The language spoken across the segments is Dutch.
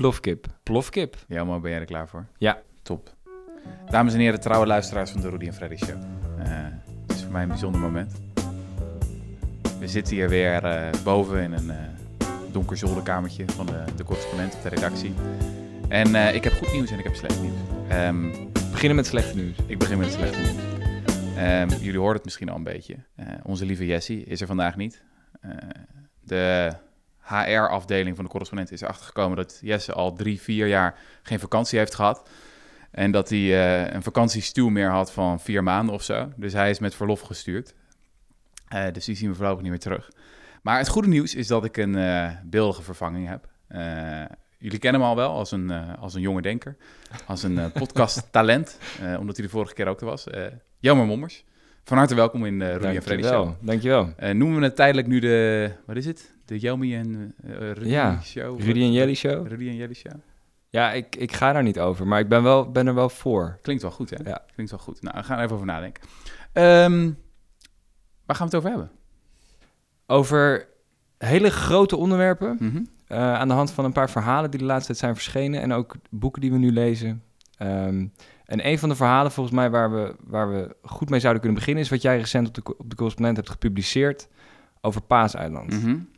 Plofkip. Plofkip. Ja, maar ben jij er klaar voor? Ja. Top. Dames en heren, trouwe luisteraars van de Rudy en Freddy Show. Uh, het is voor mij een bijzonder moment. We zitten hier weer uh, boven in een uh, donker zolderkamertje van de, de correspondent op de redactie. En ik heb goed nieuws en ik heb slecht nieuws. Um, beginnen met slecht nieuws. Ik begin met slecht nieuws. Um, jullie hoorden het misschien al een beetje. onze lieve Jessie is er vandaag niet. de HR-afdeling van de correspondent is erachter gekomen dat Jesse al drie, vier jaar geen vakantie heeft gehad. En dat hij uh, een vakantiestuw meer had van vier maanden of zo. Dus hij is met verlof gestuurd. Uh, dus die zien we voorlopig niet meer terug. Maar het goede nieuws is dat ik een uh, beeldige vervanging heb. jullie kennen hem al wel als een, als een jonge denker. Als een podcast-talent. omdat hij de vorige keer ook er was. Jammer Mommers. Van harte welkom in de Rudy en Freddy Show. Dankjewel. noemen we het tijdelijk nu de... Wat is het? De Jelmy en Rudy ja, Show? Rudy en Jelly Show. Rudy en Jelly Show. Ja, ik, ik ga daar niet over, maar ik ben, wel, ben er wel voor. Klinkt wel goed, hè? Ja. Klinkt wel goed. Nou, we gaan er even over nadenken. Um, waar gaan we het over hebben? Over hele grote onderwerpen. Mm -hmm. uh, aan de hand van een paar verhalen die de laatste tijd zijn verschenen. En ook boeken die we nu lezen. Um, en een van de verhalen volgens mij waar we, waar we goed mee zouden kunnen beginnen... is wat jij recent op de, op de correspondent hebt gepubliceerd over Paaseiland. Mm -hmm.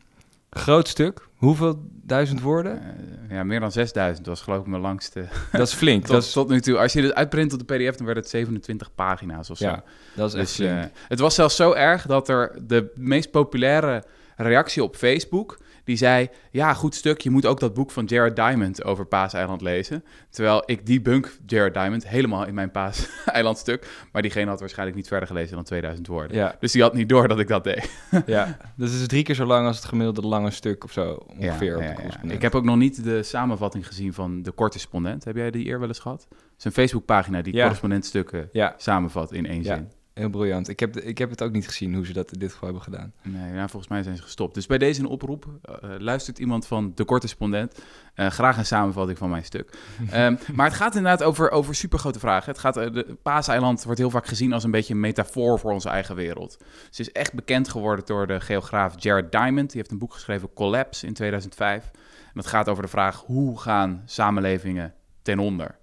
Groot stuk. Hoeveel duizend woorden? Uh, ja, meer dan 6000 was geloof ik mijn langste. Dat is flink. tot, dat is... tot nu toe. Als je het uitprint op de pdf, dan werd het 27 pagina's of zo. Ja, dat is echt dus, uh, Het was zelfs zo erg dat er de meest populaire reactie op Facebook die zei, ja, goed stuk, je moet ook dat boek van Jared Diamond over Paaseiland lezen. Terwijl ik die bunk Jared Diamond helemaal in mijn Paaseiland stuk, maar diegene had waarschijnlijk niet verder gelezen dan 2000 woorden. Ja. Dus die had niet door dat ik dat deed. ja, dus het is drie keer zo lang als het gemiddelde lange stuk of zo, ongeveer. Ja, ja, ik heb ook nog niet de samenvatting gezien van de correspondent. Heb jij die eer wel eens gehad? Een Facebookpagina die correspondentstukken samenvat in één zin. Heel briljant. Ik heb, ik heb het ook niet gezien hoe ze dat in dit geval hebben gedaan. Nee, ja, volgens mij zijn ze gestopt. Dus bij deze een oproep. Uh, luistert iemand van de correspondent. Uh, graag een samenvatting van mijn stuk. um, maar het gaat inderdaad over, over supergrote vragen. Het gaat, uh, de Paaseiland wordt heel vaak gezien als een beetje een metafoor voor onze eigen wereld. Ze is echt bekend geworden door de geograaf Jared Diamond. Die heeft een boek geschreven, Collapse, in 2005. En dat gaat over de vraag, hoe gaan samenlevingen ten onder?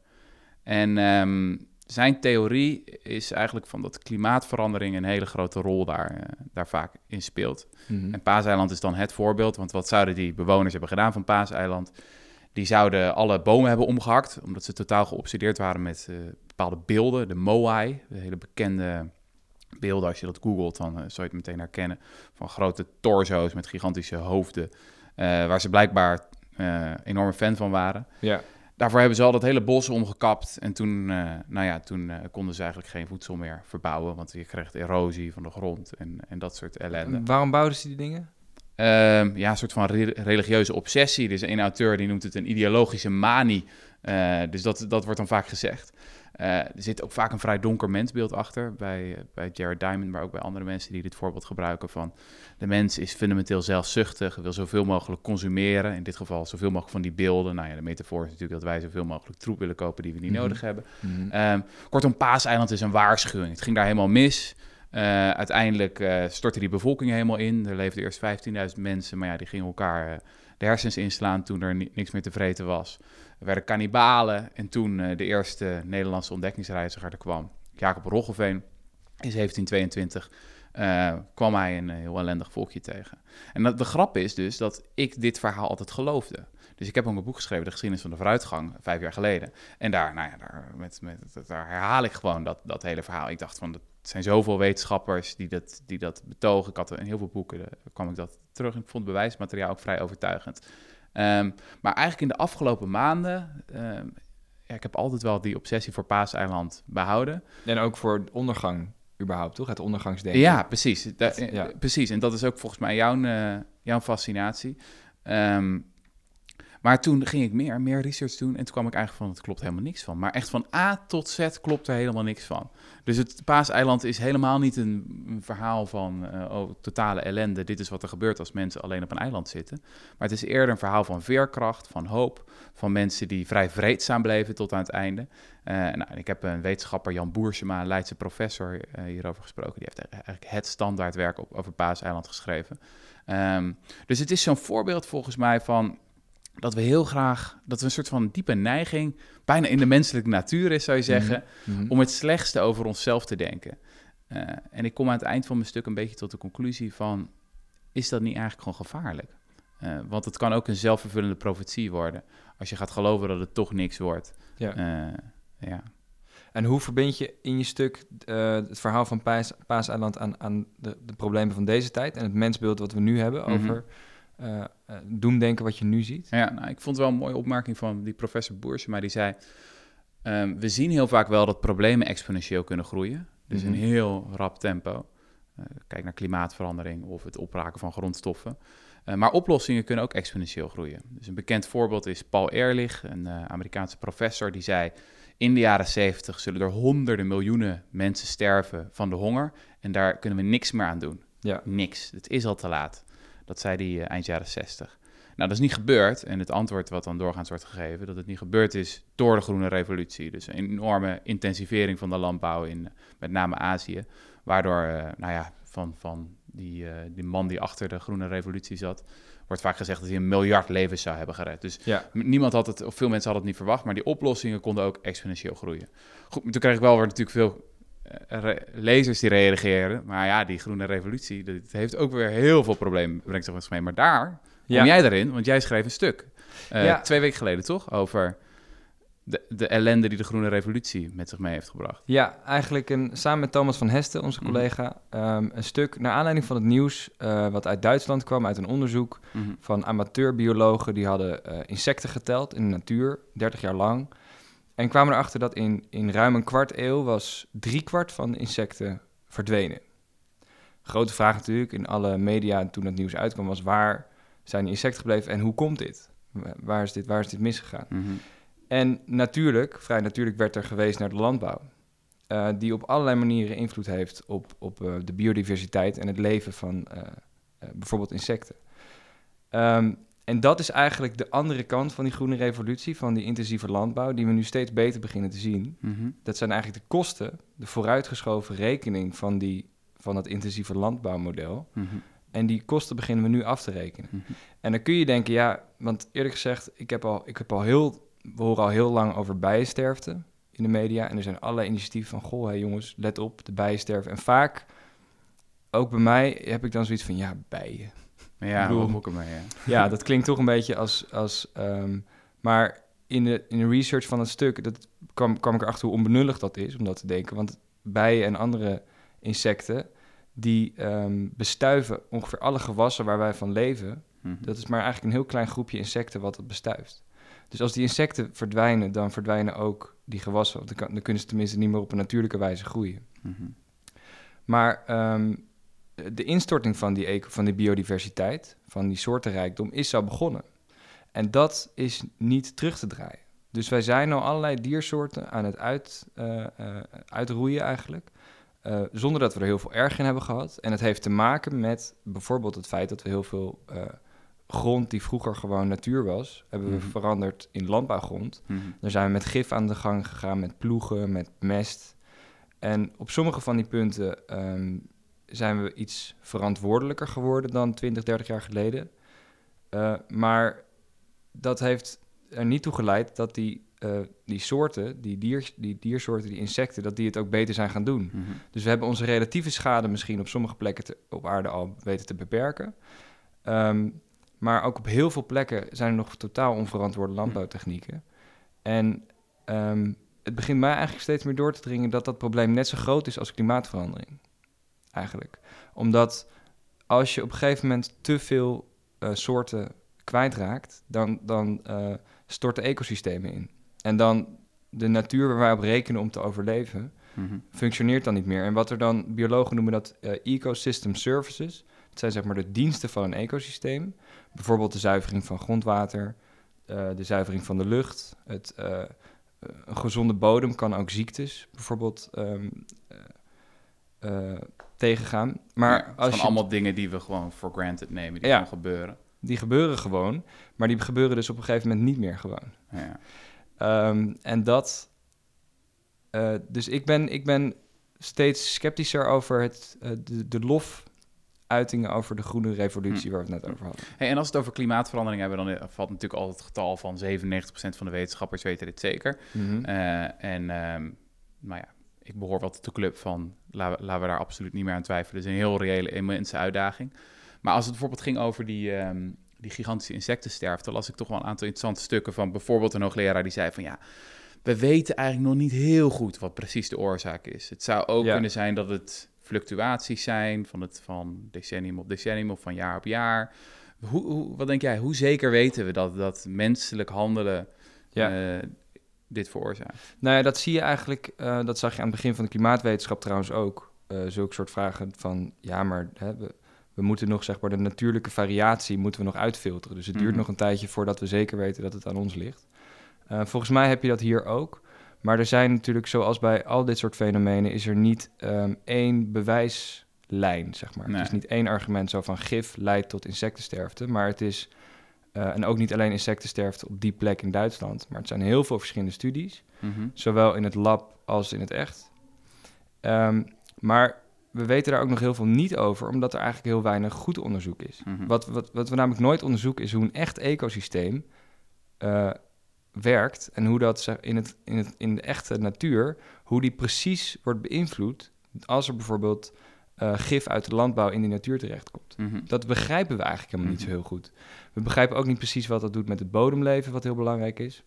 En... Um, zijn theorie is eigenlijk van dat klimaatverandering een hele grote rol daar, uh, daar vaak in speelt. Mm En Paaseiland is dan het voorbeeld, want wat zouden die bewoners hebben gedaan van Paaseiland? Die zouden alle bomen hebben omgehakt, omdat ze totaal geobsedeerd waren met uh, bepaalde beelden. De Moai, de hele bekende beelden, als je dat googelt, dan uh, zou je het meteen herkennen. Van grote torso's met gigantische hoofden, waar ze blijkbaar enorme fan van waren. Ja. Daarvoor hebben ze al dat hele bos omgekapt. En toen, uh, nou ja, toen uh, konden ze eigenlijk geen voedsel meer verbouwen. Want je kreeg erosie van de grond en, en dat soort ellende. Waarom bouwden ze die dingen? Uh, ja, een soort van re religieuze obsessie. Dus een auteur die noemt het een ideologische manie. Uh, dus dat, dat wordt dan vaak gezegd. Uh, er zit ook vaak een vrij donker mensbeeld achter bij, bij Jared Diamond, maar ook bij andere mensen die dit voorbeeld gebruiken van de mens is fundamenteel zelfzuchtig, wil zoveel mogelijk consumeren, in dit geval zoveel mogelijk van die beelden. Nou ja, de metafoor is natuurlijk dat wij zoveel mogelijk troep willen kopen die we niet mm -hmm. nodig hebben. Mm -hmm. um, kortom, Paaseiland is een waarschuwing. Het ging daar helemaal mis. Uh, uiteindelijk uh, stortte die bevolking helemaal in. Er leefden eerst 15.000 mensen, maar ja, die gingen elkaar de hersens inslaan toen er niks meer te vreten was. Er werden kannibalen en toen uh, de eerste Nederlandse ontdekkingsreiziger er kwam, Jacob Roggeveen, in 1722, uh, kwam hij een heel ellendig volkje tegen. En dat, de grap is dus dat ik dit verhaal altijd geloofde. Dus ik heb ook een boek geschreven, De geschiedenis van de vooruitgang, vijf jaar geleden. En daar, nou ja, daar, met, met, daar herhaal ik gewoon dat, dat hele verhaal. Ik dacht van, er zijn zoveel wetenschappers die dat, die dat betogen. Ik had in heel veel boeken, kwam ik dat terug. Ik vond bewijsmateriaal ook vrij overtuigend. Um, maar eigenlijk in de afgelopen maanden, um, ja, ik heb altijd wel die obsessie voor Paaseiland behouden. En ook voor ondergang überhaupt, toch? Het ondergangsdenken. Ja, precies. Dat, ja. Precies, en dat is ook volgens mij jouw, uh, jouw fascinatie. Um, maar toen ging ik meer, meer research doen en toen kwam ik eigenlijk van, het klopt helemaal niks van. Maar echt van A tot Z klopt er helemaal niks van. Dus het Paaseiland is helemaal niet een, verhaal van uh, oh, totale ellende. Dit is wat er gebeurt als mensen alleen op een eiland zitten. Maar het is eerder een verhaal van veerkracht, van hoop. Van mensen die vrij vreedzaam bleven tot aan het einde. Uh, nou, ik heb een wetenschapper, Jan Boersema, een Leidse professor, uh, hierover gesproken. Die heeft eigenlijk het standaardwerk op, over Paaseiland geschreven. Um, dus het is zo'n voorbeeld volgens mij van dat we heel graag, dat we een soort van diepe neiging, bijna in de menselijke natuur is, zou je zeggen, Mhm. om het slechtste over onszelf te denken. Eh, en ik kom aan het eind van mijn stuk een beetje tot de conclusie van, is dat niet eigenlijk gewoon gevaarlijk? Eh, want het kan ook een zelfvervullende profetie worden. Als je gaat geloven dat het toch niks wordt. Ja. Eh, ja. En hoe verbind je in je stuk het verhaal van Paas, Paaseiland aan, aan de, de problemen van deze tijd en het mensbeeld wat we nu hebben Mhm. over eh, doemdenken wat je nu ziet? Ja, nou, ik vond het wel een mooie opmerking van die professor Boerse, maar die zei... ehm, we zien heel vaak wel dat problemen exponentieel kunnen groeien. Dus Mhm. in heel rap tempo. Eh, kijk naar klimaatverandering of het opraken van grondstoffen. Eh, maar oplossingen kunnen ook exponentieel groeien. Dus een bekend voorbeeld is Paul Ehrlich, een eh, Amerikaanse professor, die zei... In de jaren 70 zullen er honderden miljoenen mensen sterven van de honger. En daar kunnen we niks meer aan doen. Ja. Niks. Het is al te laat. Dat zei hij eh, eind jaren 60. Nou, dat is niet gebeurd. En het antwoord wat dan doorgaans wordt gegeven, dat het niet gebeurd is door de groene revolutie. Dus een enorme intensivering van de landbouw in eh, met name Azië. Waardoor, eh, nou ja, van, van die, die man die achter de groene revolutie zat, wordt vaak gezegd dat hij een miljard levens zou hebben gered. Dus Ja. niemand had het, of veel mensen hadden het niet verwacht, maar die oplossingen konden ook exponentieel groeien. Goed, toen kreeg ik wel weer natuurlijk veel lezers die reageren. Maar ja, die groene revolutie, dat heeft ook weer heel veel problemen, brengt zich mee. Maar daar Ja. kom jij erin, want jij schreef een stuk. eh, Ja. Twee weken geleden, toch? Over de, de ellende die de groene revolutie met zich mee heeft gebracht. Ja, eigenlijk een, samen met Thomas van Hesten, onze Mhm. collega, ehm, een stuk naar aanleiding van het nieuws eh, wat uit Duitsland kwam, uit een onderzoek Mhm. van amateurbiologen. Die hadden eh, insecten geteld in de natuur, 30 jaar lang. En kwamen erachter dat in, in ruim een kwart eeuw was driekwart van de insecten verdwenen. Grote vraag natuurlijk in alle media toen het nieuws uitkwam was waar zijn de insecten gebleven en hoe komt dit? Wa- Waar is dit, waar is dit misgegaan? Mhm. En natuurlijk, vrij natuurlijk werd er geweest naar de landbouw. eh, die op allerlei manieren invloed heeft op, op eh, de biodiversiteit en het leven van eh, bijvoorbeeld insecten. Ehm, en dat is eigenlijk de andere kant van die groene revolutie, van die intensieve landbouw, die we nu steeds beter beginnen te zien. Mhm. Dat zijn eigenlijk de kosten, de vooruitgeschoven rekening van, die, van het intensieve landbouwmodel. Mhm. En die kosten beginnen we nu af te rekenen. Mhm. En dan kun je denken, ja, want eerlijk gezegd, ik heb al, ik heb al heel, we horen al heel lang over bijensterfte in de media. En er zijn allerlei initiatieven van, goh, hé jongens, let op, de bijensterfte. En vaak, ook bij mij, heb ik dan zoiets van, ja, bijen. Ja, bedoel-? Ja. Ja, dat klinkt toch een beetje als, als ehm, maar in de, in de research van het stuk, dat kwam, kwam ik erachter hoe onbenullig dat is om dat te denken. Want bijen en andere insecten, die ehm, bestuiven ongeveer alle gewassen waar wij van leven. Mhm. Dat is maar eigenlijk een heel klein groepje insecten wat het bestuift. Dus als die insecten verdwijnen, dan verdwijnen ook die gewassen. Dan, kan, dan kunnen ze tenminste niet meer op een natuurlijke wijze groeien. Mhm. Maar ehm, de instorting van die, van die biodiversiteit, van die soortenrijkdom, is al begonnen. En dat is niet terug te draaien. Dus wij zijn al allerlei diersoorten aan het uit, eh, eh, uitroeien eigenlijk. eh, zonder dat we er heel veel erg in hebben gehad. En het heeft te maken met bijvoorbeeld het feit dat we heel veel grond die vroeger gewoon natuur was, hebben we Mhm. veranderd in landbouwgrond. Mhm. Dan zijn we met gif aan de gang gegaan, met ploegen, met mest. En op sommige van die punten ehm, zijn we iets verantwoordelijker geworden dan 20, 30 jaar geleden. Eh, maar dat heeft er niet toe geleid dat die, eh, die soorten, die, dier, die diersoorten, die insecten, dat die het ook beter zijn gaan doen. Mhm. Dus we hebben onze relatieve schade misschien op sommige plekken te- op aarde al weten te beperken. Ehm, maar ook op heel veel plekken zijn er nog totaal onverantwoorde landbouwtechnieken. En ehm, het begint mij eigenlijk steeds meer door te dringen dat dat probleem net zo groot is als klimaatverandering. Eigenlijk. Omdat als je op een gegeven moment te veel eh, soorten kwijtraakt, dan, dan eh, storten ecosystemen in. En dan de natuur waar wij op rekenen om te overleven, Mhm. functioneert dan niet meer. En wat er dan, biologen noemen dat eh, ecosystem services. Dat zijn zeg maar de diensten van een ecosysteem. Bijvoorbeeld de zuivering van grondwater, de zuivering van de lucht. Het, een gezonde bodem kan ook ziektes bijvoorbeeld ehm, eh, eh, tegengaan. Maar Ja, het als je, allemaal dingen die we gewoon for granted nemen, die Ja. gewoon gebeuren. die gebeuren gewoon, maar die gebeuren dus op een gegeven moment niet meer gewoon. Ja. Ehm, en dat. eh, dus ik ben, ik ben steeds sceptischer over het, eh, de, de lof uitingen over de groene revolutie hm. waar we het net over hadden. Hey, en als het over klimaatverandering hebben, dan eh, valt natuurlijk altijd het getal van 97% van de wetenschappers weten dit zeker. Mm en um, nou ja, ik behoor wel tot de club van laten we, daar absoluut niet meer aan twijfelen. Het is een heel reële, immense uitdaging. Maar als het bijvoorbeeld ging over die, ehm, die gigantische insectensterfte, las ik toch wel een aantal interessante stukken van bijvoorbeeld een hoogleraar die zei van ja, we weten eigenlijk nog niet heel goed wat precies de oorzaak is. Het zou ook kunnen zijn dat het fluctuaties zijn van, het, van decennium op decennium of van jaar op jaar. Hoe, hoe wat denk jij, hoe zeker weten we dat, dat menselijk handelen ja. Uh, dit veroorzaakt? Nou ja, dat zie je eigenlijk, uh, dat zag je aan het begin van de klimaatwetenschap trouwens ook. Uh, zulke soort vragen van, ja, maar hè, we, we, moeten nog zeg maar de natuurlijke variatie moeten we nog uitfilteren. Dus het duurt mhm. nog een tijdje voordat we zeker weten dat het aan ons ligt. volgens mij heb je dat hier ook. Maar er zijn natuurlijk, zoals bij al dit soort fenomenen, is er niet um, één bewijslijn, zeg maar. Het is niet één argument zo van gif leidt tot insectensterfte, maar het is, uh, en ook niet alleen insectensterfte op die plek in Duitsland, maar het zijn heel veel verschillende studies, mm zowel in het lab als in het echt. Um, maar we weten daar ook nog heel veel niet over, omdat er eigenlijk heel weinig goed onderzoek is. Mhm. wat, wat, wat we namelijk nooit onderzoeken is hoe een echt ecosysteem uh, werkt en hoe dat in, het, in, het, in de echte natuur, hoe die precies wordt beïnvloed als er bijvoorbeeld uh, gif uit de landbouw in die natuur terechtkomt. Mm Dat begrijpen we eigenlijk helemaal niet zo mhm. heel goed. We begrijpen ook niet precies wat dat doet met het bodemleven, wat heel belangrijk is.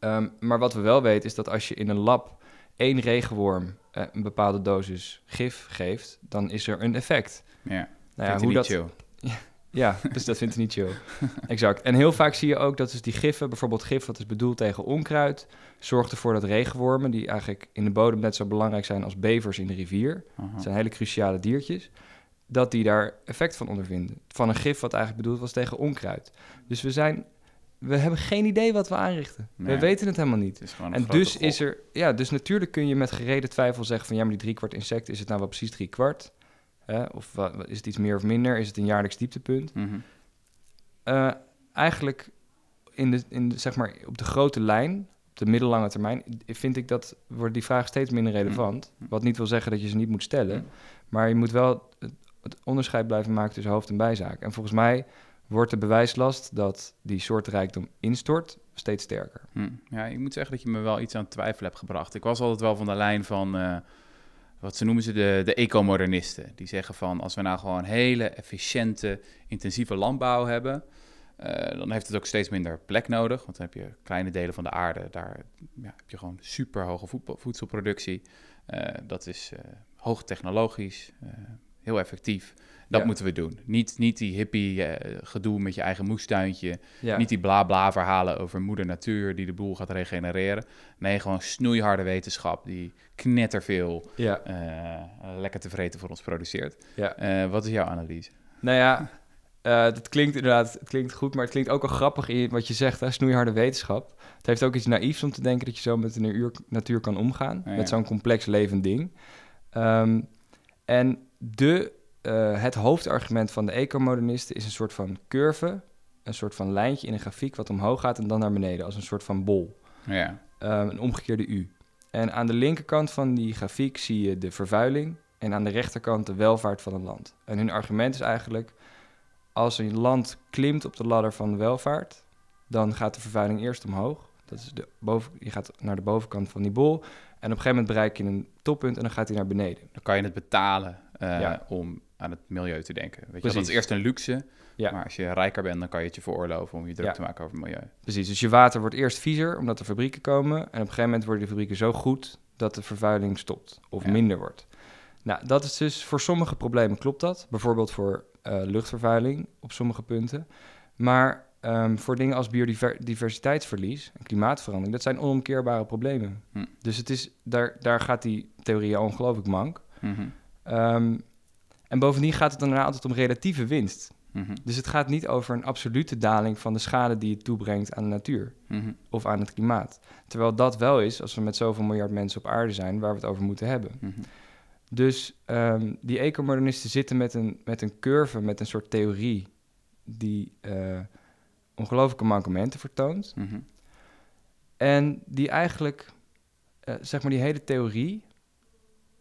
Um, maar wat we wel weten is dat als je in een lab één regenworm uh, een bepaalde dosis gif geeft, dan is er een effect. Ja, nou ja hoe dat. ja, dus dat vindt hij niet chill. exact. En heel vaak zie je ook dat dus die giffen, bijvoorbeeld gif wat is bedoeld tegen onkruid, zorgt ervoor dat regenwormen, die eigenlijk in de bodem net zo belangrijk zijn als bevers in de rivier, dat zijn hele cruciale diertjes, dat die daar effect van ondervinden. Van een gif wat eigenlijk bedoeld was tegen onkruid. Dus we zijn we hebben geen idee wat we aanrichten. we weten het helemaal niet. en dus is er, ja, dus natuurlijk kun je met gereden twijfel zeggen van ja, maar die driekwart insect, is het nou wel precies drie Of wat, is het iets meer of minder? Is het een jaarlijks dieptepunt? Mhm. Eh, eigenlijk in de, in de, zeg maar, op de grote lijn, op de middellange termijn, vind ik dat wordt die vraag steeds minder mhm. relevant. Wat niet wil zeggen dat je ze niet moet stellen. Mhm. Maar je moet wel het, het, onderscheid blijven maken tussen hoofd- en bijzaak. En volgens mij wordt de bewijslast dat die soortrijkdom instort steeds sterker. Ja, ik moet zeggen dat je me wel iets aan twijfel hebt gebracht. Ik was altijd wel van de lijn van... Uh, wat ze noemen ze de, de ecomodernisten. Die zeggen van als we nou gewoon hele efficiënte, intensieve landbouw hebben, uh, dan heeft het ook steeds minder plek nodig. Want dan heb je kleine delen van de aarde, daar ja, heb je gewoon super hoge voedselproductie. Uh, dat is uh, hoog technologisch, heel effectief. Dat moeten we doen. Niet, niet die hippie uh, gedoe met je eigen moestuintje. Niet die bla bla verhalen over moeder natuur die de boel gaat regenereren. Nee, gewoon snoeiharde wetenschap die knetterveel ja. uh, lekker tevreden voor ons produceert. Ja. Uh, wat is jouw analyse? Nou ja, dat klinkt inderdaad het klinkt goed, maar het klinkt ook al grappig in wat je zegt, hè, snoeiharde wetenschap. Het heeft ook iets naïefs om te denken dat je zo met de natuur kan omgaan. Met zo'n complex levend ding. Um, en de uh, het hoofdargument van de ecomodernisten is een soort van curve, een soort van lijntje in een grafiek wat omhoog gaat en dan naar beneden, als een soort van bol. Ja. Um, een omgekeerde U. En aan de linkerkant van die grafiek zie je de vervuiling en aan de rechterkant de welvaart van een land. En hun argument is eigenlijk, als een land klimt op de ladder van de welvaart, dan gaat de vervuiling eerst omhoog. Dat is de boven, je gaat naar de bovenkant van die bol. En op een gegeven moment bereik je een toppunt en dan gaat hij naar beneden. Dan kan je het betalen uh, om aan het milieu te denken. Weet je, dat is eerst een luxe, ja. maar als je rijker bent, dan kan je het je veroorloven om je druk te maken over het milieu. Precies, dus je water wordt eerst viezer omdat er fabrieken komen en op een gegeven moment worden die fabrieken zo goed dat de vervuiling stopt of minder wordt. Nou, dat is dus voor sommige problemen klopt dat, bijvoorbeeld voor uh, luchtvervuiling op sommige punten, maar um, voor dingen als biodiversiteitsverlies en klimaatverandering, dat zijn onomkeerbare problemen. Hm. Dus het is, daar, daar gaat die theorie ongelooflijk mank. Mm um, en bovendien gaat het dan altijd om relatieve winst. Mhm. Dus het gaat niet over een absolute daling van de schade die het toebrengt aan de natuur mhm. of aan het klimaat. Terwijl dat wel is, als we met zoveel miljard mensen op aarde zijn, waar we het over moeten hebben. Mhm. Dus um, die ecomodernisten zitten met een, met een curve, met een soort theorie die uh, ongelooflijke mankementen vertoont. En die eigenlijk, uh, zeg maar, die hele theorie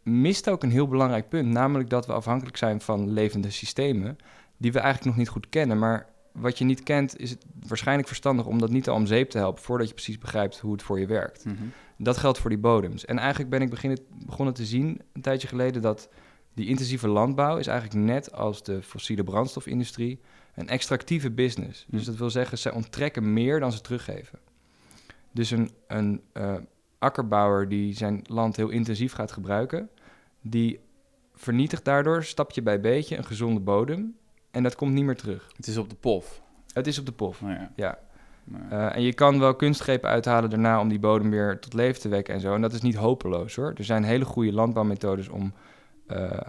mist ook een heel belangrijk punt, namelijk dat we afhankelijk zijn van levende systemen die we eigenlijk nog niet goed kennen. Maar wat je niet kent, is het waarschijnlijk verstandig om dat niet al om zeep te helpen voordat je precies begrijpt hoe het voor je werkt. Mhm. Dat geldt voor die bodems. En eigenlijk ben ik beginnen, begonnen te zien een tijdje geleden dat die intensieve landbouw is eigenlijk net als de fossiele brandstofindustrie een extractieve business. Dus Hm. dat wil zeggen, zij onttrekken meer dan ze teruggeven. Dus een, een eh, akkerbouwer die zijn land heel intensief gaat gebruiken, die vernietigt daardoor stapje bij beetje een gezonde bodem en dat komt niet meer terug. Het is op de pof. Het is op de pof. Nou ja. Ja. Nou ja. Eh, en je kan wel kunstgrepen uithalen daarna om die bodem weer tot leven te wekken en zo. En dat is niet hopeloos hoor. Er zijn hele goede landbouwmethodes om, eh,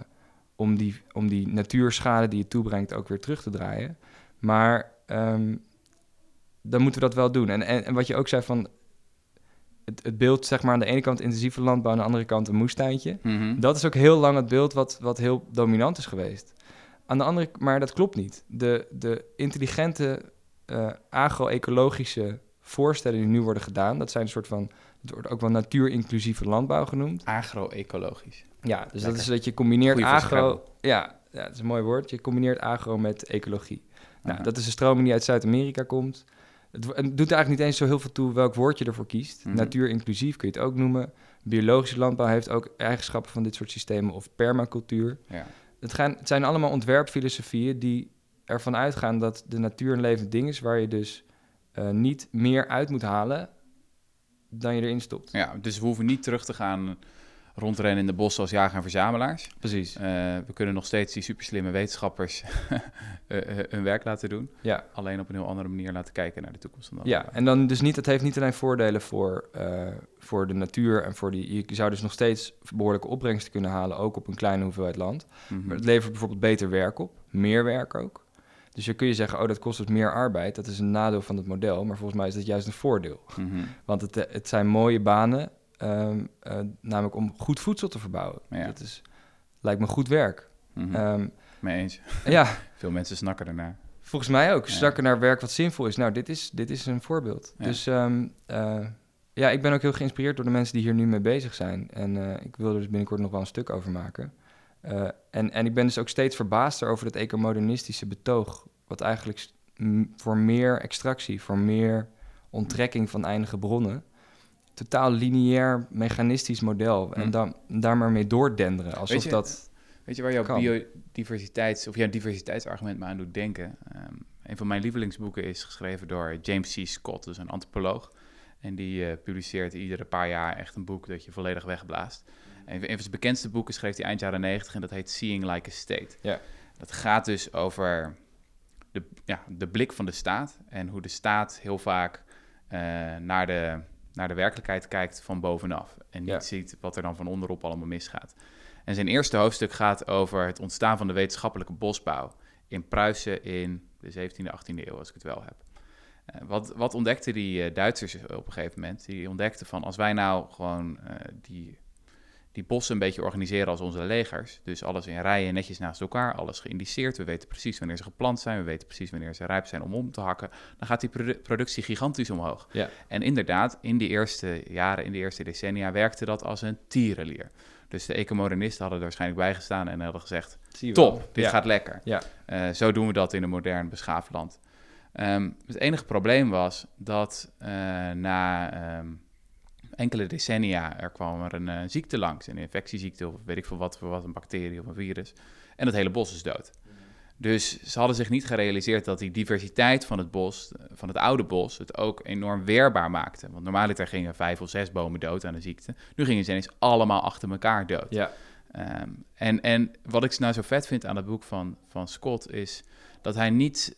om, die, om die natuurschade die je toebrengt ook weer terug te draaien. Maar ehm, dan moeten we dat wel doen. En, en, en wat je ook zei van het, het beeld, zeg maar, aan de ene kant intensieve landbouw, aan de andere kant een moestuintje. Mhm. Dat is ook heel lang het beeld wat, wat heel dominant is geweest. Aan de andere, maar dat klopt niet. De, de intelligente eh, agro-ecologische voorstellen die nu worden gedaan, dat zijn een soort van, het wordt ook wel natuurinclusieve landbouw genoemd. Agro-ecologisch. Ja, dus dat is dat je combineert Goeie agro. Ja, ja, dat is een mooi woord. Je combineert agro met ecologie. Nou, dat is een stroming die uit Zuid-Amerika komt. Het, doet eigenlijk niet eens zo heel veel toe welk woord je ervoor kiest. Mhm. Natuurinclusief kun je het ook noemen. Biologische landbouw heeft ook eigenschappen van dit soort systemen of permacultuur. Ja. Het, gaan, het zijn allemaal ontwerpfilosofieën die ervan uitgaan dat de natuur een levend ding is, waar je dus eh, niet meer uit moet halen dan je erin stopt. ja, dus we hoeven niet terug te gaan rondrennen in de bossen als jager en verzamelaars. Precies. Eh, we kunnen nog steeds die superslimme wetenschappers eh, eh, hun werk laten doen. Ja. Alleen op een heel andere manier laten kijken naar de toekomst. van de Ja, en dan dus niet, het heeft niet alleen voordelen voor, voor de natuur en voor die. Je zou dus nog steeds behoorlijke opbrengsten kunnen halen, ook op een kleine hoeveelheid land. Mhm. Maar het levert bijvoorbeeld beter werk op, meer werk ook. Dus dan kun je zeggen, oh, dat kost dus meer arbeid. Dat is een nadeel van het model, maar volgens mij is dat juist een voordeel. Mhm. Want het, het zijn mooie banen, ehm, eh, namelijk om goed voedsel te verbouwen. Ja. Dat is, lijkt me goed werk. Mhm. Ehm, Mee eens. ja, Veel mensen snakken ernaar. Volgens mij ook. Ja. Snakken naar werk wat zinvol is. Nou, dit is, dit is een voorbeeld. Ja. Dus ehm, eh, ja, ik ben ook heel geïnspireerd door de mensen die hier nu mee bezig zijn. En eh, ik wil er dus binnenkort nog wel een stuk over maken. En, en ik ben dus ook steeds verbaasd over dat ecomodernistische betoog. Wat eigenlijk voor meer extractie, voor meer onttrekking van eindige bronnen. Totaal lineair, mechanistisch model. En Hm. dan, daar maar mee doordenderen. Alsof je, dat... Weet je waar jouw Kan. biodiversiteits, of jouw diversiteitsargument me aan doet denken? Ehm, een van mijn lievelingsboeken is geschreven door James C. Scott, dus een antropoloog. En die eh, publiceert iedere paar jaar echt een boek dat je volledig wegblaast. En een van zijn bekendste boeken schreef hij eind jaren 90 en dat heet Seeing Like a State. Ja. Dat gaat dus over de, ja, de blik van de staat en hoe de staat heel vaak eh, naar, de, naar de werkelijkheid kijkt van bovenaf. En niet Ja. ziet wat er dan van onderop allemaal misgaat. En zijn eerste hoofdstuk gaat over het ontstaan van de wetenschappelijke bosbouw in Pruisen in de 17e, 18e eeuw, als ik het wel heb. Eh, wat, wat ontdekten die eh, Duitsers op een gegeven moment? Die ontdekten van als wij nou gewoon eh, die, die bossen een beetje organiseren als onze legers, dus alles in rijen netjes naast elkaar, alles geïndiceerd, we weten precies wanneer ze geplant zijn, we weten precies wanneer ze rijp zijn om om te hakken, dan gaat die produ- productie gigantisch omhoog. Ja. En inderdaad, in die eerste jaren, in de eerste decennia, werkte dat als een tierenlier. Dus de ecomodernisten hadden er waarschijnlijk bij gestaan en hadden gezegd, top, dit Ja. gaat lekker. Ja. Eh, zo doen we dat in een modern beschaafd land. Ehm, het enige probleem was dat eh, na ehm, enkele decennia er kwam er een eh, ziekte langs, een infectieziekte of weet ik veel wat, voor wat, een bacterie of een virus. En het hele bos is dood. Dus ze hadden zich niet gerealiseerd dat die diversiteit van het bos, van het oude bos, het ook enorm weerbaar maakte. Want normaliter gingen vijf of zes bomen dood aan een ziekte. Nu gingen ze ineens allemaal achter elkaar dood. Ja. Ehm, en, en wat ik nou zo vet vind aan het boek van, van Scott is dat hij niet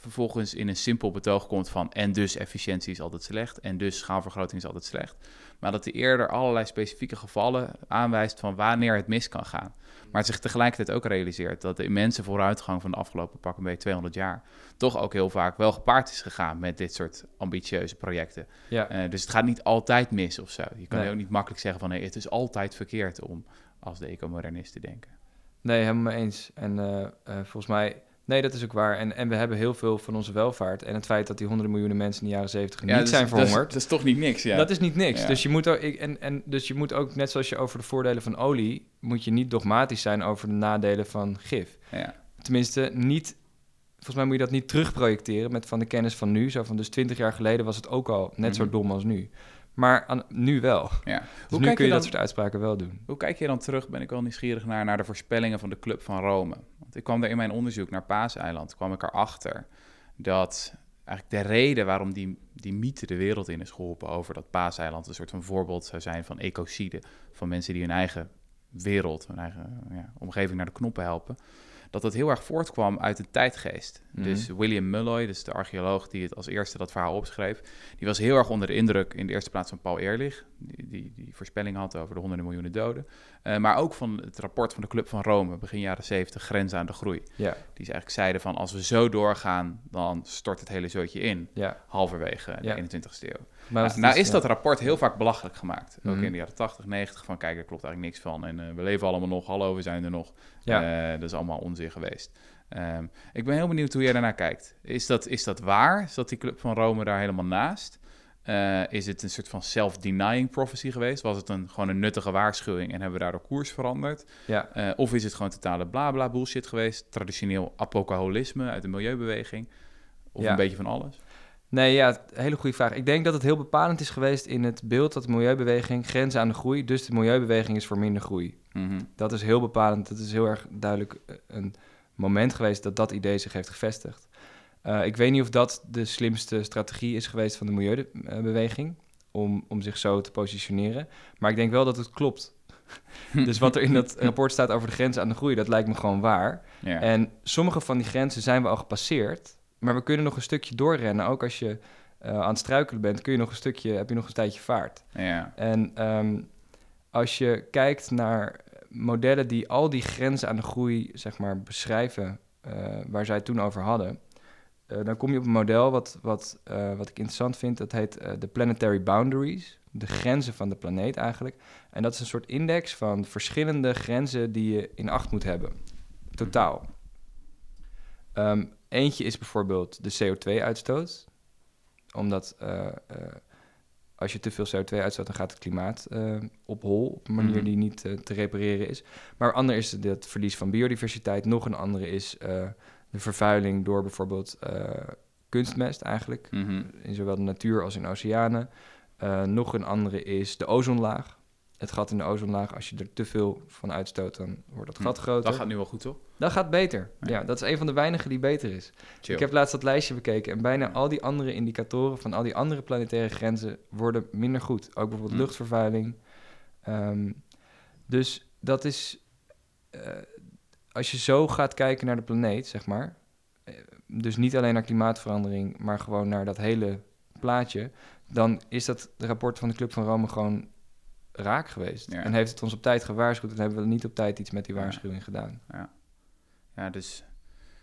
vervolgens in een simpel betoog komt van en dus efficiëntie is altijd slecht en dus schaalvergroting is altijd slecht. Maar dat hij eerder allerlei specifieke gevallen aanwijst van wanneer het mis kan gaan. Maar zich tegelijkertijd ook realiseert dat de immense vooruitgang van de afgelopen pak een beetje 200 jaar toch ook heel vaak wel gepaard is gegaan met dit soort ambitieuze projecten. Ja. Eh, dus het gaat niet altijd mis of zo. Je kan Nee. ook niet makkelijk zeggen van nee, het is altijd verkeerd om als de ecomodernist te denken. Nee, helemaal mee eens. En eh, eh, volgens mij Nee, dat is ook waar. En, en we hebben heel veel van onze welvaart. En het feit dat die honderden miljoenen mensen in de jaren zeventig Ja, niet dus- zijn dat is- verhongerd. Dat is, toch niet niks, ja. Dat is niet niks. Ja. Dus, je moet ook, en, en, dus je moet ook, net zoals je over de voordelen van olie, moet je niet dogmatisch zijn over de nadelen van gif. ja. Tenminste, niet. Volgens mij moet je dat niet terugprojecteren met van de kennis van nu. Zo van dus 20 jaar geleden was het ook al net zo Mhm. dom als nu. Maar aan, nu wel. ja. Dus Hoe, nu kijk kun je je dan, dat soort uitspraken wel doen. hoe kijk je dan terug, ben ik wel nieuwsgierig naar, naar de voorspellingen van de Club van Rome? Ik kwam er in mijn onderzoek naar Paaseiland, kwam ik erachter dat eigenlijk de reden waarom die, die mythe de wereld in is geholpen over dat Paaseiland een soort van voorbeeld zou zijn van ecocide, van mensen die hun eigen wereld, hun eigen ja, omgeving naar de knoppen helpen, dat dat heel erg voortkwam uit de tijdgeest. Mhm. Dus William Mulloy, dus de archeoloog die het als eerste dat verhaal opschreef, die was heel erg onder de indruk in de eerste plaats van Paul Ehrlich, die, die, die voorspelling had over de honderden miljoenen doden, Eh, maar ook van het rapport van de Club van Rome, begin jaren 70, Grenzen aan de Groei. Die ze eigenlijk zeiden van als we zo doorgaan, dan stort het hele zootje in, halverwege de 21ste eeuw. Maar Nou, is dat rapport heel vaak belachelijk gemaakt. Ook Mhm. in de jaren 80, 90, van kijk, daar klopt eigenlijk niks van. En eh, we leven allemaal nog, hallo, we zijn er nog. Ja. Eh, dat is allemaal onzin geweest. Ehm, ik ben heel benieuwd hoe jij daarnaar kijkt. Is dat, is dat waar? Zat die Club van Rome daar helemaal naast? Eh, is het een soort van self-denying prophecy geweest? Was het een, gewoon een nuttige waarschuwing en hebben we daardoor koers veranderd? Ja, Eh, of is het gewoon totale blabla bullshit geweest? Traditioneel apocaholisme uit de milieubeweging? Of Ja. een beetje van alles? Nee, ja, hele goede vraag. Ik denk dat het heel bepalend is geweest in het beeld dat de milieubeweging grenzen aan de groei, dus de milieubeweging is voor minder groei. Mhm. Dat is heel bepalend. Dat is heel erg duidelijk eh, een moment geweest dat dat idee zich heeft gevestigd. Eh, ik weet niet of dat de slimste strategie is geweest van de milieubeweging om, om zich zo te positioneren. Maar ik denk wel dat het klopt. dus wat er in dat rapport staat over de grenzen aan de groei, dat lijkt me gewoon waar. Ja. En sommige van die grenzen zijn we al gepasseerd. Maar we kunnen nog een stukje doorrennen. Ook als je eh, aan het struikelen bent, kun je nog een stukje, heb je nog een tijdje vaart. ja. En ehm, als je kijkt naar modellen die al die grenzen aan de groei zeg maar, beschrijven, eh, waar zij het toen over hadden, eh, dan kom je op een model wat, wat, wat ik interessant vind. Dat heet de Planetary Boundaries, de grenzen van de planeet eigenlijk. En dat is een soort index van verschillende grenzen die je in acht moet hebben, totaal. Ehm, eentje is bijvoorbeeld de CO2-uitstoot, omdat eh, eh, als je te veel CO2 uitstoot, dan gaat het klimaat eh, op hol op een manier Mhm. die niet te repareren is. Maar ander is het verlies van biodiversiteit. Nog een andere is de vervuiling door bijvoorbeeld kunstmest eigenlijk, Mhm. in zowel de natuur als in oceanen. Nog een andere is de ozonlaag. Het gat in de ozonlaag, als je er te veel van uitstoot, dan wordt dat Hm, gat groter. Dat gaat nu wel goed, toch? Dat gaat beter. Ja. Ja. dat is een van de weinigen die beter is. Chill. Ik heb laatst dat lijstje bekeken en bijna al die andere indicatoren van al die andere planetaire grenzen worden minder goed. Ook bijvoorbeeld Hm. luchtvervuiling. Ehm, dus dat is, eh, als je zo gaat kijken naar de planeet, zeg maar, eh, dus niet alleen naar klimaatverandering, maar gewoon naar dat hele plaatje, dan is dat rapport van de Club van Rome gewoon raak geweest. Ja. En heeft het ons op tijd gewaarschuwd en hebben we niet op tijd iets met die Ja. waarschuwing gedaan. Ja, dus,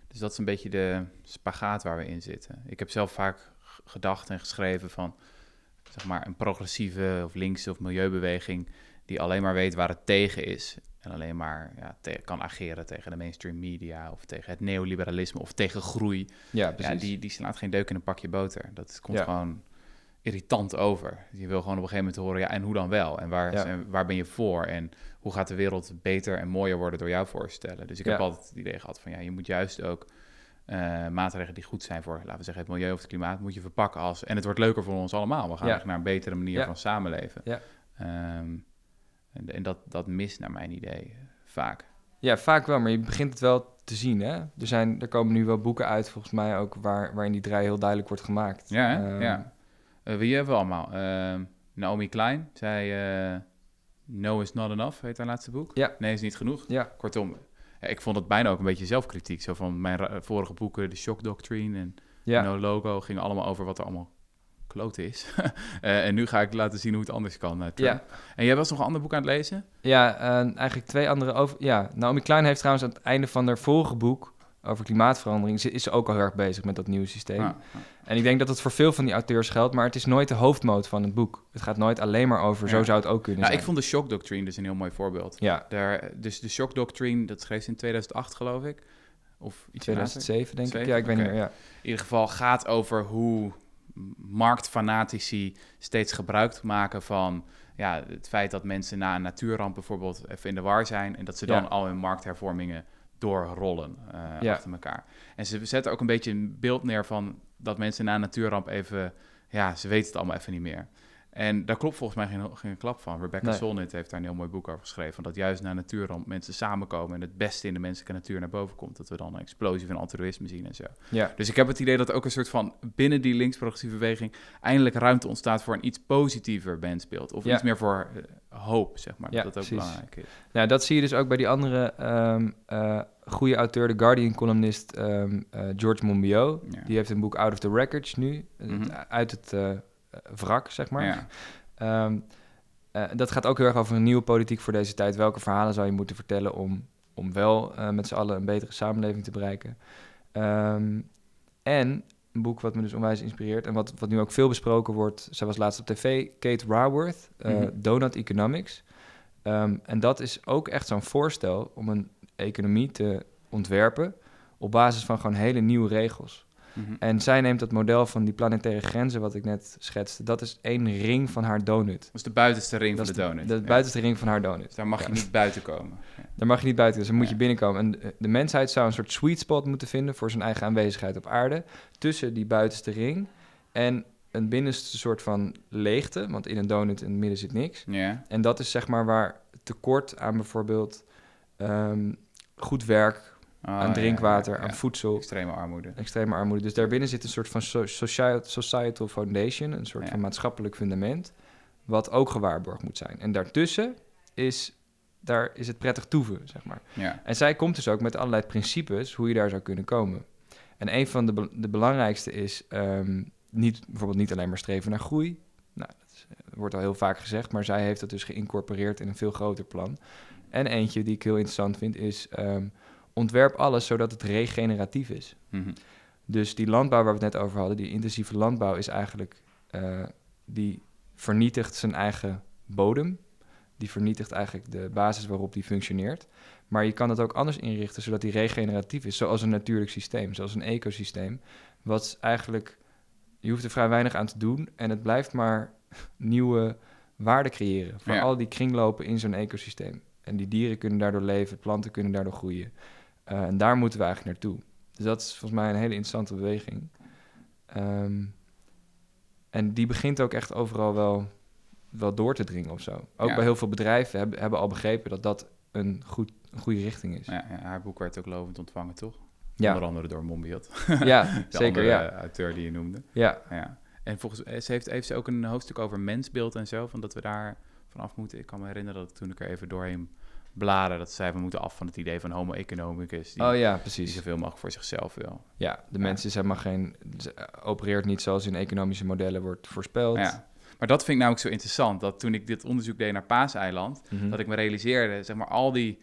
dus dat is een beetje de spagaat waar we in zitten. Ik heb zelf vaak gedacht en geschreven van, zeg maar, een progressieve of linkse of milieubeweging die alleen maar weet waar het tegen is. En alleen maar ja, kan ageren tegen de mainstream media of tegen het neoliberalisme of tegen groei. Ja, Ja, precies. die, die slaat geen deuk in een pakje boter. Dat komt Ja. gewoon irritant over. Je wil gewoon op een gegeven moment horen, ja, en hoe dan wel? En waar, Ja. waar ben je voor? En hoe gaat de wereld beter en mooier worden door jouw voorstellen? Dus ik heb Ja. altijd het idee gehad van, ja, je moet juist ook eh, maatregelen die goed zijn voor, laten we zeggen, het milieu of het klimaat, moet je verpakken als, en het wordt leuker voor ons allemaal. We gaan echt naar een betere manier van samenleven. Ja. Ehm, en en dat, dat mist naar mijn idee vaak. Ja, vaak wel, maar je begint het wel te zien. Hè? Er, zijn, er komen nu wel boeken uit, volgens mij ook, waar, waarin die draai heel duidelijk wordt gemaakt. Ja? Ehm, ja. Eh, wie hebben we allemaal? Ehm, Naomi Klein, zij eh, No is not enough, heet haar laatste boek. Ja. Nee, is niet genoeg. Ja, Kortom, ja, ik vond het bijna ook een beetje zelfkritiek. Zo van mijn vorige boeken, The Shock Doctrine en ja. No Logo, gingen allemaal over wat er allemaal klote is. Eh, en nu ga ik laten zien hoe het anders kan. eh, Trump. ja. En jij was nog een ander boek aan het lezen? ja eh, eigenlijk twee andere over. Ja, Naomi Klein heeft trouwens aan het einde van haar vorige boek over klimaatverandering, is ze ook al heel erg bezig met dat nieuwe systeem. En ik denk dat het voor veel van die auteurs geldt, maar het is nooit de hoofdmoot van het boek. Het gaat nooit alleen maar over, zo zou het ook kunnen Nou, ik zijn. vond de Shock Doctrine dus een heel mooi voorbeeld. Ja, Daar, dus de Shock Doctrine, dat schreef ze in 2008 geloof ik. Of iets 2007, denk ik. Ja, ik weet niet meer, ja. In ieder geval gaat over hoe marktfanatici steeds gebruik maken van ja, het feit dat mensen na een natuurramp bijvoorbeeld even in de war zijn en dat ze dan al hun markthervormingen doorrollen uh, achter elkaar. En ze zetten ook een beetje een beeld neer van dat mensen na een natuurramp even, ja, ze weten het allemaal even niet meer. En daar klopt volgens mij geen, geen klap van. Rebecca nee. Solnit heeft daar een heel mooi boek over geschreven. Dat juist na natuurramp mensen samenkomen en het beste in de menselijke natuur naar boven komt. Dat we dan een explosie van altruïsme zien en zo. Ja. Dus ik heb het idee dat ook een soort van binnen die links-progressieve beweging eindelijk ruimte ontstaat voor een iets positiever bandsbeeld. Of iets meer voor uh, hoop, zeg maar. Ja, dat dat ook belangrijk is. Ja, dat zie je dus ook bij die andere um, uh, goede auteur, de Guardian-columnist um, uh, George Monbiot. Ja. Die heeft een boek Out of the Wreckage nu, mm -hmm. uit het wrak, zeg maar. Ja. Um, uh, dat gaat ook heel erg over een nieuwe politiek voor deze tijd. Welke verhalen zou je moeten vertellen om, om wel uh, met z'n allen een betere samenleving te bereiken? Um, en een boek wat me dus onwijs inspireert en wat, wat nu ook veel besproken wordt. Zij was laatst op tv, Kate Raworth, uh, mm -hmm. Donut Economics. Um, en dat is ook echt zo'n voorstel om een economie te ontwerpen op basis van gewoon hele nieuwe regels. Mm -hmm. En zij neemt dat model van die planetaire grenzen, wat ik net schetste, dat is één ring van haar donut. Dat is de buitenste ring dat van de donut. De, de ja. buitenste ring van haar donut. Dus daar mag ja. je niet buiten komen. Ja. Daar mag je niet buiten, dus dan moet je binnenkomen. En de, de, mensheid zou een soort sweet spot moeten vinden voor zijn eigen aanwezigheid op aarde, tussen die buitenste ring en een binnenste soort van leegte, want in een donut in het midden zit niks. En dat is zeg maar waar tekort aan bijvoorbeeld um, goed werk, Oh, aan drinkwater, ja, ja, ja. aan voedsel. Extreme armoede. Extreme armoede. Dus daarbinnen zit een soort van so societal foundation, een soort van maatschappelijk fundament, wat ook gewaarborgd moet zijn. En daartussen is, daar is het prettig toeven, zeg maar. En zij komt dus ook met allerlei principes hoe je daar zou kunnen komen. En een van de, be de belangrijkste is um, niet, bijvoorbeeld niet alleen maar streven naar groei. Nou, dat is, wordt al heel vaak gezegd, maar zij heeft dat dus geïncorporeerd in een veel groter plan. En eentje die ik heel interessant vind is... Um, ontwerp alles zodat het regeneratief is. Mm -hmm. Dus die landbouw waar we het net over hadden, die intensieve landbouw, is eigenlijk, uh, die vernietigt zijn eigen bodem. Die vernietigt eigenlijk de basis waarop die functioneert. Maar je kan het ook anders inrichten, zodat die regeneratief is, zoals een natuurlijk systeem, zoals een ecosysteem. Wat eigenlijk, je hoeft er vrij weinig aan te doen en het blijft maar nieuwe waarde creëren voor ja. al die kringlopen in zo'n ecosysteem. En die dieren kunnen daardoor leven, planten kunnen daardoor groeien. Uh, en daar moeten we eigenlijk naartoe. Dus dat is volgens mij een hele interessante beweging. Um, en die begint ook echt overal wel, wel door te dringen of zo. Ook ja. bij heel veel bedrijven hebben, hebben al begrepen dat dat een, goed, een goede richting is. Ja, ja, haar boek werd ook lovend ontvangen, toch? Ja. Onder andere door Mombiot. Ja, zeker, ja. auteur die je noemde. Ja. ja. En volgens eh, ze heeft, heeft ze ook een hoofdstuk over mensbeeld en zo, van dat we daar vanaf moeten. Ik kan me herinneren dat toen ik er even doorheen bladen. Dat zei, we moeten af van het idee van homo economicus. Die, oh ja, precies. Die zoveel mogelijk voor zichzelf wil. Ja, de mensen zijn maar geen... opereert niet zoals in economische modellen wordt voorspeld. Ja. Maar dat vind ik namelijk zo interessant. Dat toen ik dit onderzoek deed naar Paaseiland... Mm -hmm. dat ik me realiseerde, zeg maar, al die,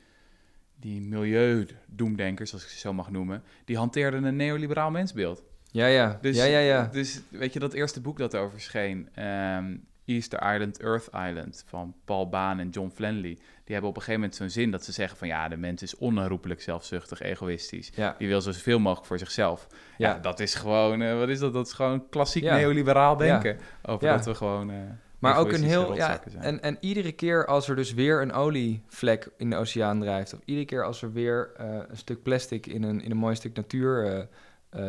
die milieudoemdenkers, als ik ze zo mag noemen... die hanteerden een neoliberaal mensbeeld. Ja, ja. Dus, ja, ja, ja. Dus weet je, dat eerste boek dat over verscheen... Um, Easter Island, Earth Island van Paul Baan en John Flanley. Die hebben op een gegeven moment zo'n zin dat ze zeggen van ja, de mens is onherroepelijk zelfzuchtig, egoïstisch. Ja. Die wil zoveel mogelijk voor zichzelf. Ja, ja dat is gewoon, uh, wat is dat? Dat is gewoon klassiek ja. neoliberaal denken. Over dat we gewoon. Uh, maar ook een heel. Ja, en, en iedere keer als er dus weer een olievlek in de oceaan drijft, of iedere keer als er weer uh, een stuk plastic in een, in een mooi stuk natuur.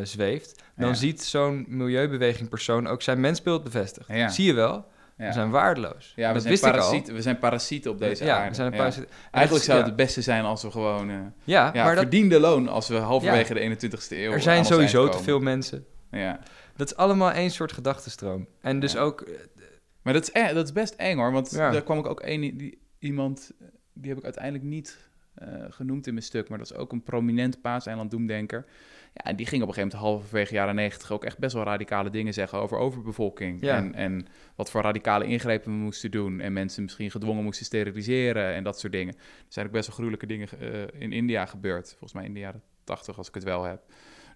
zweeft, dan ziet zo'n milieubeweging persoon ook zijn mensbeeld bevestigen. Zie je wel? We zijn waardeloos. Ja, we dat zijn, parasieten, we zijn parasieten op deze ja, aarde. We zijn een parasiet. Eigenlijk zou het het beste zijn als we gewoon... Uh, ja, maar verdiende dat... loon als we halverwege de 21ste eeuw... Er zijn sowieso te veel mensen. Ja. Dat is allemaal één soort gedachtenstroom. En dus ook... Uh, maar dat is, e dat is best eng hoor, want daar kwam ik ook één... Die, iemand, die heb ik uiteindelijk niet uh, genoemd in mijn stuk, maar dat is ook een prominent paaseiland doemdenker. Ja, en die ging op een gegeven moment halverwege jaren negentig ook echt best wel radicale dingen zeggen over overbevolking. Ja. En, en wat voor radicale ingrepen we moesten doen. En mensen misschien gedwongen moesten steriliseren en dat soort dingen. Er zijn ook best wel gruwelijke dingen uh, in India gebeurd. Volgens mij in de jaren tachtig, als ik het wel heb.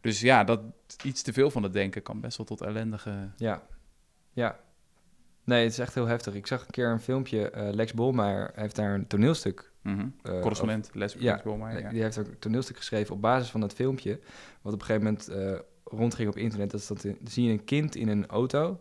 Dus ja, dat iets te veel van het denken kan best wel tot ellendige... Ja, ja. Nee, het is echt heel heftig. Ik zag een keer een filmpje. Uh, Lex Bolmeijer heeft daar een toneelstuk Mhm. Eh, Correspondent Les ja. Die heeft ook een toneelstuk geschreven op basis van dat filmpje. Wat op een gegeven moment eh, rondging op internet. Dat is dat, dan zie je een kind in een auto,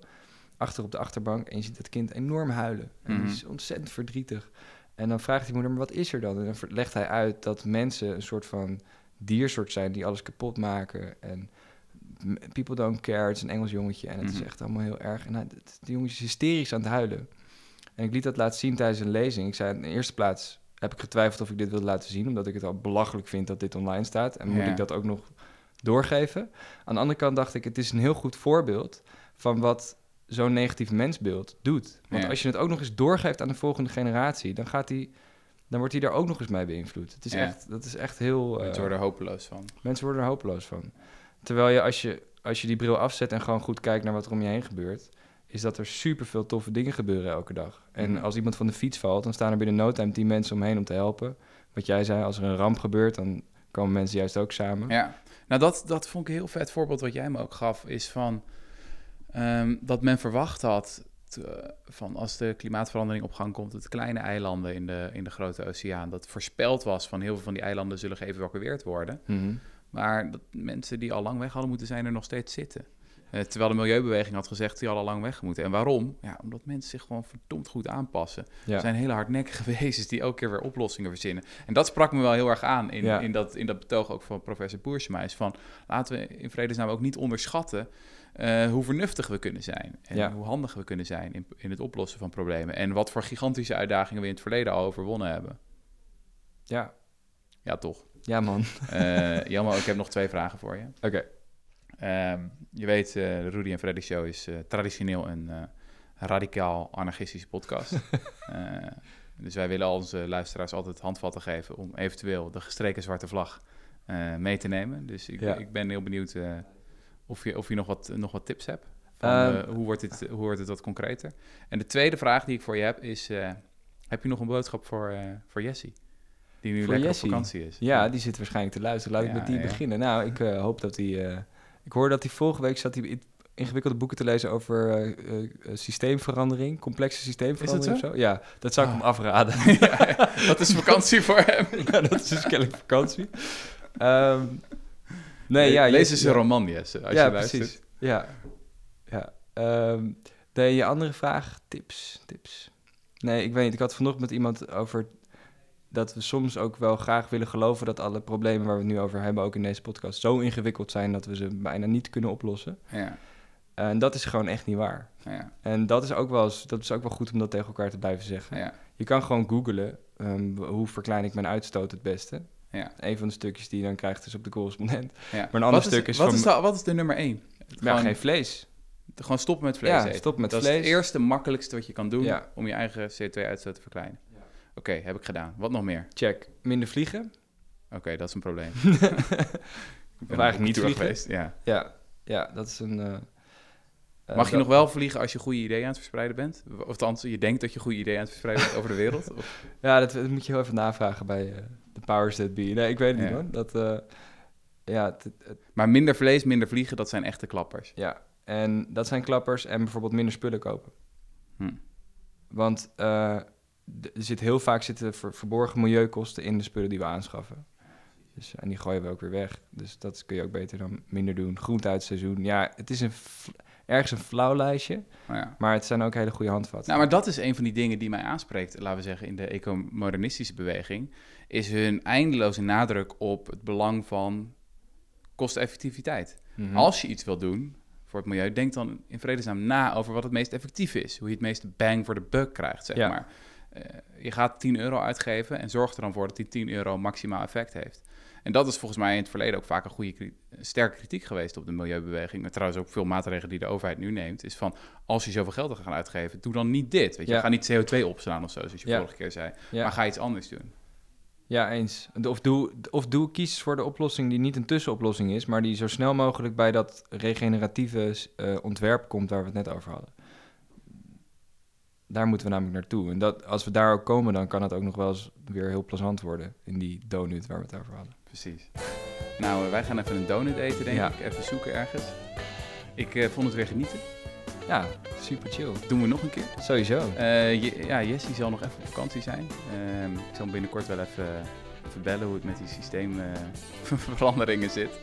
achter op de achterbank. En je ziet dat kind enorm huilen. En Mhm. die is ontzettend verdrietig. En dan vraagt die moeder, maar wat is er dan? En dan legt hij uit dat mensen een soort van diersoort zijn die alles kapot maken. En people don't care, het is een Engels jongetje. En het is Mhm. echt allemaal heel erg. En hij, het- die jongen is hysterisch aan het huilen. En ik liet dat laten zien tijdens een lezing. Ik zei, in de eerste plaats heb ik getwijfeld of ik dit wilde laten zien... omdat ik het al belachelijk vind dat dit online staat. En moet Ja. ik dat ook nog doorgeven? Aan de andere kant dacht ik, het is een heel goed voorbeeld... van wat zo'n negatief mensbeeld doet. Want Ja. als je het ook nog eens doorgeeft aan de volgende generatie... dan, gaat die, dan wordt hij daar ook nog eens mee beïnvloed. Het is Ja. echt, dat is echt heel... Mensen eh, worden er hopeloos van. Mensen worden er hopeloos van. Terwijl je als, je als je die bril afzet en gewoon goed kijkt naar wat er om je heen gebeurt, is dat er superveel toffe dingen gebeuren elke dag. En Mhm. als iemand van de fiets valt, dan staan er binnen no time tien mensen omheen om te helpen. Wat jij zei, als er een ramp gebeurt, dan komen mensen juist ook samen. Ja, nou dat, dat vond ik een heel vet voorbeeld wat jij me ook gaf, is van ehm, dat men verwacht had te- van als de klimaatverandering op gang komt, dat kleine eilanden in de, in de grote oceaan, dat voorspeld was van heel veel van die eilanden zullen geëvacueerd worden. Mhm. Maar dat mensen die al lang weg hadden moeten zijn er nog steeds zitten. Eh, terwijl de milieubeweging had gezegd die al lang weg moeten. En waarom? Ja, omdat mensen zich gewoon verdomd goed aanpassen. Ja. Er zijn hele hardnekkige wezens die elke keer weer oplossingen verzinnen. En dat sprak me wel heel erg aan in, Ja. in, dat, in dat betoog ook van professor Boersma. Is van, laten we in vredesnaam ook niet onderschatten eh, hoe vernuftig we kunnen zijn. En Ja. hoe handig we kunnen zijn in, in het oplossen van problemen. En wat voor gigantische uitdagingen we in het verleden al overwonnen hebben. ja. Ja, toch. Ja, man. Eh Jelmo, ik heb nog twee vragen voor je. Oké. Ehm, je weet, eh, de Rudy en Freddy Show is eh, traditioneel een eh, radicaal anarchistische podcast. Eh, dus wij willen al onze luisteraars altijd handvatten geven om eventueel de gestreken zwarte vlag eh, mee te nemen. Dus ik, Ja. ik ben heel benieuwd eh, of je, of je nog, wat, nog wat tips hebt. Van, Ehm, eh, hoe, wordt dit, hoe wordt het wat concreter? En de tweede vraag die ik voor je heb is... eh, heb je nog een boodschap voor, eh voor Jessie? Die nu Voor lekker Jessie? op vakantie is. Ja, die zit waarschijnlijk te luisteren. Laat ik met die ja. beginnen. Nou, ik eh, hoop dat hij... ik hoorde dat hij vorige week zat hij in- ingewikkelde boeken te lezen over eh, eh, eh, systeemverandering, complexe systeemverandering of zo. Ja, dat zou ik Ah. hem afraden. Ja, dat is vakantie voor hem. ja, dat is dus kennelijk vakantie. Ehm, nee, ja, Lees eens een roman, als ja, je luistert. precies. Ja, ja. Nee, je andere vraag, tips, tips. Nee, ik weet niet. Ik had vanochtend met iemand over dat we soms ook wel graag willen geloven dat alle problemen waar we het nu over hebben, ook in deze podcast, zo ingewikkeld zijn dat we ze bijna niet kunnen oplossen. Ja, En dat is gewoon echt niet waar. ja, En dat is ook wel, eens, dat is ook wel goed om dat tegen elkaar te blijven zeggen. ja. Je kan gewoon googlen, ehm, hoe verklein ik mijn uitstoot het beste. ja, Een van de stukjes die je dan krijgt is op de correspondent. ja. een ander wat stuk is, wat van- Is de, wat is de nummer één? Ja, Gewoon, geen vlees. gewoon stoppen met vlees Ja, eten. stop met dat vlees. is het eerste makkelijkste wat je kan doen om je eigen CO2-uitstoot te verkleinen. Oké, heb ik gedaan. Wat nog meer? Check. Minder vliegen. Oké, dat is een probleem. of eigenlijk niet vliegen. geweest. Ja. Ja, ja dat is een... eh, eh, Mag je nog wel vliegen als je goede ideeën aan het verspreiden bent? Of althans, je denkt dat je goede ideeën aan het verspreiden bent over de wereld? Of, Ja, dat, dat moet je heel even navragen bij eh, de powers that be. Nee, ik weet het Ja. niet hoor. Dat, ja, maar minder vlees, minder vliegen, dat zijn echte klappers. ja, en dat zijn klappers en bijvoorbeeld minder spullen kopen. Hm. Want er zit heel vaak zitten ver- verborgen milieukosten in de spullen die we aanschaffen. Dus, en die gooien we ook weer weg. Dus dat kun je ook beter dan minder doen. Groente uit seizoen. Ja, het is een ergens een flauw lijstje, ja. maar het zijn ook hele goede handvatten. Nou, maar dat is een van die dingen die mij aanspreekt, laten we zeggen, in de ecomodernistische beweging, is hun eindeloze nadruk op het belang van kosteneffectiviteit. Mhm. Als je iets wil doen voor het milieu, denk dan in vredesnaam na over wat het meest effectief is. Hoe je het meeste bang voor de buck krijgt, zeg Ja. maar. Eh, je gaat 10 euro uitgeven en zorg er dan voor dat die 10 euro maximaal effect heeft. En dat is volgens mij in het verleden ook vaak een goede, sterke kritiek geweest op de milieubeweging. Maar trouwens ook veel maatregelen die de overheid nu neemt. Is van, als je zoveel geld gaat uitgeven, doe dan niet dit. Weet je, Ja. ga niet CO2 opslaan of zo, zoals je Ja. vorige keer zei. ja. Maar ga iets anders doen. Ja, eens. Of doe, of doe kies voor de oplossing die niet een tussenoplossing is, maar die zo snel mogelijk bij dat regeneratieve eh, ontwerp komt waar we het net over hadden daar moeten we namelijk naartoe. En dat, als we daar ook komen, dan kan het ook nog wel eens weer heel plezant worden in die donut waar we het over hadden. Precies. Nou, eh, wij gaan even een donut eten, denk ik. Even zoeken ergens. Ik eh, vond het weer genieten. Ja, super chill. Doen we nog een keer? Sowieso. Eh, ja, Jesse zal nog even op vakantie zijn. Ehm, ik zal hem binnenkort wel even, even bellen hoe het met die systeemveranderingen zit.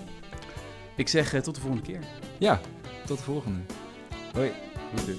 ik zeg tot de volgende keer. Ja, tot de volgende. Hoi. Doei.